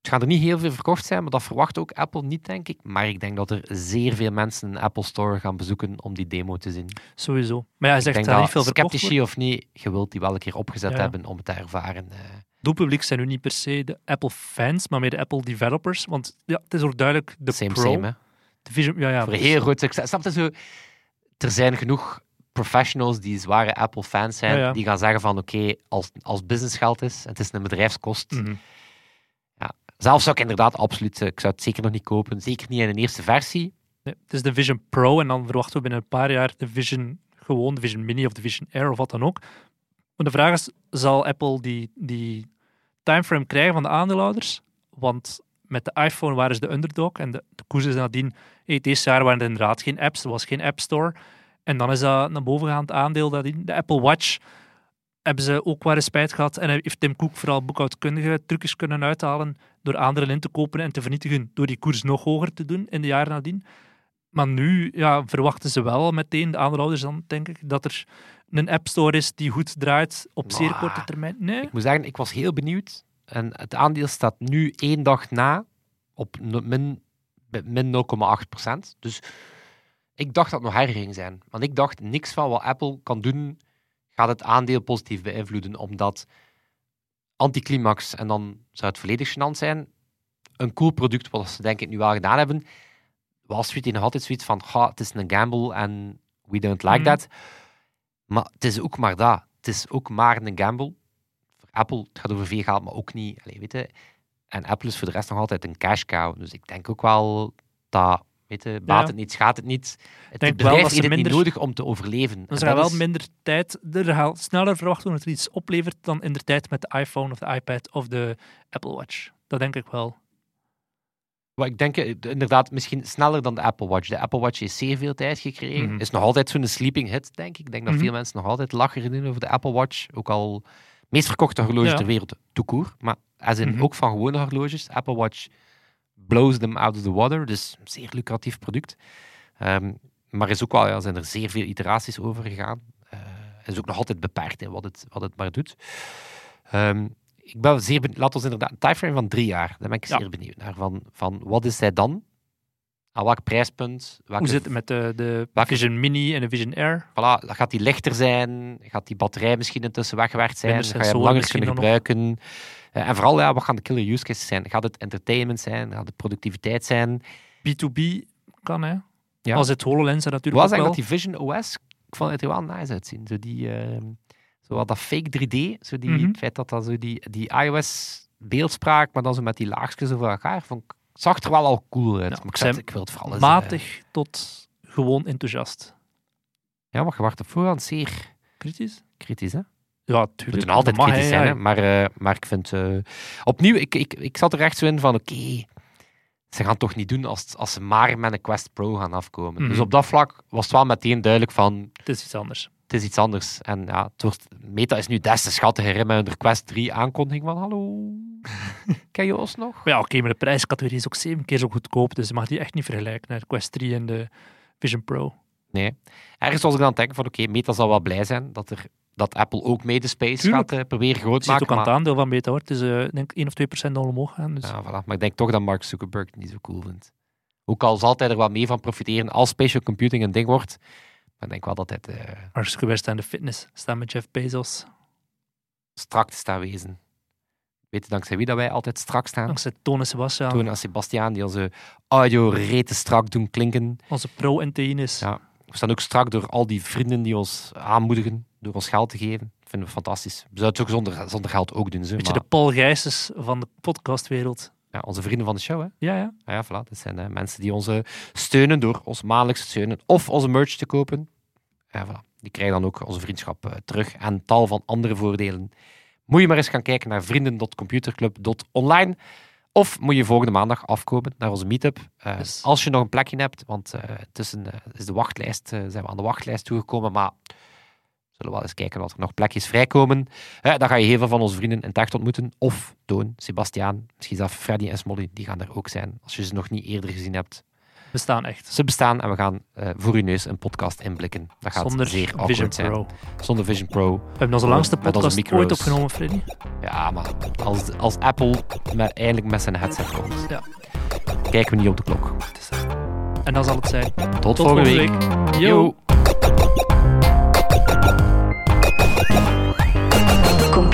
het gaan er niet heel veel verkocht zijn, maar dat verwacht ook Apple niet, denk ik. Maar ik denk dat er zeer veel mensen een Apple Store gaan bezoeken om die demo te zien. Sowieso. Maar ja, hij zegt dat niet veel verkocht sceptici of niet, je wilt die wel een keer opgezet Ja. hebben om het te ervaren. Doelpubliek zijn nu niet per se de Apple-fans, maar meer de Apple-developers. Want ja, het is ook duidelijk de same, Pro. same, hè. de Vision, ja, ja, voor heel groot succes. Snap je zo? Er zijn genoeg professionals die zware Apple-fans zijn, Ja, ja. die gaan zeggen van oké, als, als businessgeld is, het is een bedrijfskost. Mhm. Zelf zou ik inderdaad absoluut, eh, ik zou het zeker nog niet kopen. Zeker niet in een eerste versie. Nee, het is de Vision Pro en dan verwachten we binnen een paar jaar de Vision gewoon, de Vision Mini of de Vision Air of wat dan ook. Maar de vraag is, zal Apple die, die timeframe krijgen van de aandeelhouders? Want met de iPhone waren ze de underdog en de, de koers is nadien, hey, deze jaar waren er inderdaad geen apps, er was geen App Store. En dan is dat naar boven gegaan, het aandeel dat in de Apple Watch hebben ze ook wel spijt gehad. En heeft Tim Cook vooral boekhoudkundige trucjes kunnen uithalen door aandelen in te kopen en te vernietigen, door die koers nog hoger te doen in de jaren nadien. Maar nu ja, verwachten ze wel meteen, de aandeelhouders dan, denk ik, dat er een App Store is die goed draait op zeer korte termijn. Nee? Ik moet zeggen, ik was heel benieuwd. En het aandeel staat nu één dag na op min, min 0,8% Dus ik dacht dat het nog erger ging zijn. Want ik dacht, niks van wat Apple kan doen, gaat het aandeel positief beïnvloeden. Omdat anticlimax, en dan zou het volledig gênant zijn, een cool product, wat ze denk ik nu wel gedaan hebben, Wall Street heeft nog altijd zoiets van, "Ga, het is een gamble en we don't like Mhm. that. Maar het is ook maar dat. Het is ook maar een gamble. Voor Apple, het gaat over veel geld, maar ook niet. Allee, weet je, en Apple is voor de rest nog altijd een cash cow. Dus ik denk ook wel dat, weet je, baat Ja. het niet, schaadt het niet. Het wel bedrijf dat ze heeft het minder- niet nodig om te overleven. Dan En gaan dat wel is- minder tijd, er gaat sneller verwacht worden dat er iets oplevert dan in de tijd met de iPhone of de iPad of de Apple Watch. Dat denk ik wel. Wat ik denk eh, inderdaad misschien sneller dan de Apple Watch. De Apple Watch heeft zeer veel tijd gekregen. Mhm. Is nog altijd zo'n sleeping hit, denk ik. Ik denk dat Mhm. veel mensen nog altijd lachen doen over de Apple Watch. Ook al meest verkochte horloge Ja. ter wereld, court. Maar als in Mhm. ook van gewone horloges. Apple Watch blows them out of the water. Dus een zeer lucratief product. Ehm, maar is ook wel, ja, zijn er zeer veel iteraties over gegaan. Eh is ook nog altijd beperkt in wat het, wat het maar doet. Ehm, ik ben zeer benieuwd. Laat ons inderdaad een timeframe van drie jaar. Daar ben ik Ja. zeer benieuwd naar. Van, van wat is zij dan? Aan welk prijspunt? Welke, Hoe zit het met de, de welke- Vision Mini en de Vision Air? Voilà, gaat die lichter zijn? Gaat die batterij misschien intussen weggewerkt zijn? Ga je hem langer kunnen gebruiken? Eh, en vooral, ja, wat gaan de killer use cases zijn? Gaat het entertainment zijn? Gaat het productiviteit zijn? B2B kan, hè? Ja. Als het HoloLens er natuurlijk wou ook wel. dat die Vision OS, ik vond het er wel nice uitzien. Zo die, ehm, zo wat dat fake 3D, zo die, Mhm. het feit dat dat zo die, die iOS beeldspraak, maar dan zo met die laagjes over elkaar, vond ik, zag er wel al cool uit. Ja, maar ik, ik wil het vooral eens, eh, Matig tot gewoon enthousiast. ja, maar je wacht op voorhand zeer Kritisch? kritisch, hè? Ja, tuurlijk. altijd mag, kritisch zijn, ja. hè? Maar, eh, maar ik vind... eh, opnieuw, ik, ik, ik zat er echt zo in van, oké... ze gaan het toch niet doen als, als ze maar met een Quest Pro gaan afkomen. Mhm. Dus op dat vlak was het wel meteen duidelijk van... Het is iets anders. Het is iets anders. En ja, het wordt, Meta is nu des te schattiger hè, met hun Quest 3 aankondiging van hallo, ken je ons nog? Ja, oké, maar de prijscategorie is ook zeven keer zo goedkoop, dus je mag die echt niet vergelijken naar de Quest 3 en de Vision Pro. Nee. Ergens was ik dan het denken van oké, Meta zal wel blij zijn dat, er, dat Apple ook mee de space Tuurlijk. gaat eh, proberen groot Je ziet ook maken. aan het aandeel van Meta, hoor. Het is eh, denk 1 of 2 procent al omhoog gaan. Dus. ja, voilà. maar ik denk toch dat Mark Zuckerberg het niet zo cool vindt. Ook al zal hij er wel mee van profiteren als spatial computing een ding wordt. Maar ik denk wel dat ze geweest aan de fitness. Staan met Jeff Bezos. strak te staan wezen. Weet je dankzij wie dat wij altijd strak staan? Dankzij Tone Sebastian. Toen als Sebastiaan die onze audio rete strak doen klinken. Onze pro is. Ja. We staan ook strak door al die vrienden die ons aanmoedigen door ons geld te geven. Dat vinden we fantastisch. We zouden het ook zonder, zonder geld ook doen. Zo. Beetje Maar, de Paul Gijsens van de podcastwereld. Ja, onze vrienden van de show. Hè? Ja, ja. Ah ja, voilà. Dat zijn eh, mensen die ons steunen door ons maandelijks te steunen of onze merch te kopen. Ja, voilà. Die krijgen dan ook onze vriendschap eh, terug en tal van andere voordelen. Moet je maar eens gaan kijken naar vrienden.computerclub.online. Of moet je volgende maandag afkomen naar onze meetup. Yes. Als je nog een plekje hebt, want eh tussen is de wachtlijst, zijn we aan de wachtlijst toegekomen. Maar we zullen wel eens kijken wat er nog plekjes vrijkomen. Eh, dan ga je heel veel van onze vrienden in het echt ontmoeten. Of Toon, Sebastiaan, misschien zelfs Freddy en Smolly, die gaan er ook zijn. Als je ze nog niet eerder gezien hebt. We staan echt. Ze bestaan en we gaan eh, voor uw neus een podcast inblikken. Dat gaat Zonder zeer Vision zijn. Pro. Zonder Vision Pro. We hebben onze langste podcast ooit opgenomen, Freddy. Ja, maar als, als Apple met, eindelijk met zijn headset komt, Ja. kijken we niet op de klok. En dan zal het zijn. Tot, Tot volgende week. week. Yo.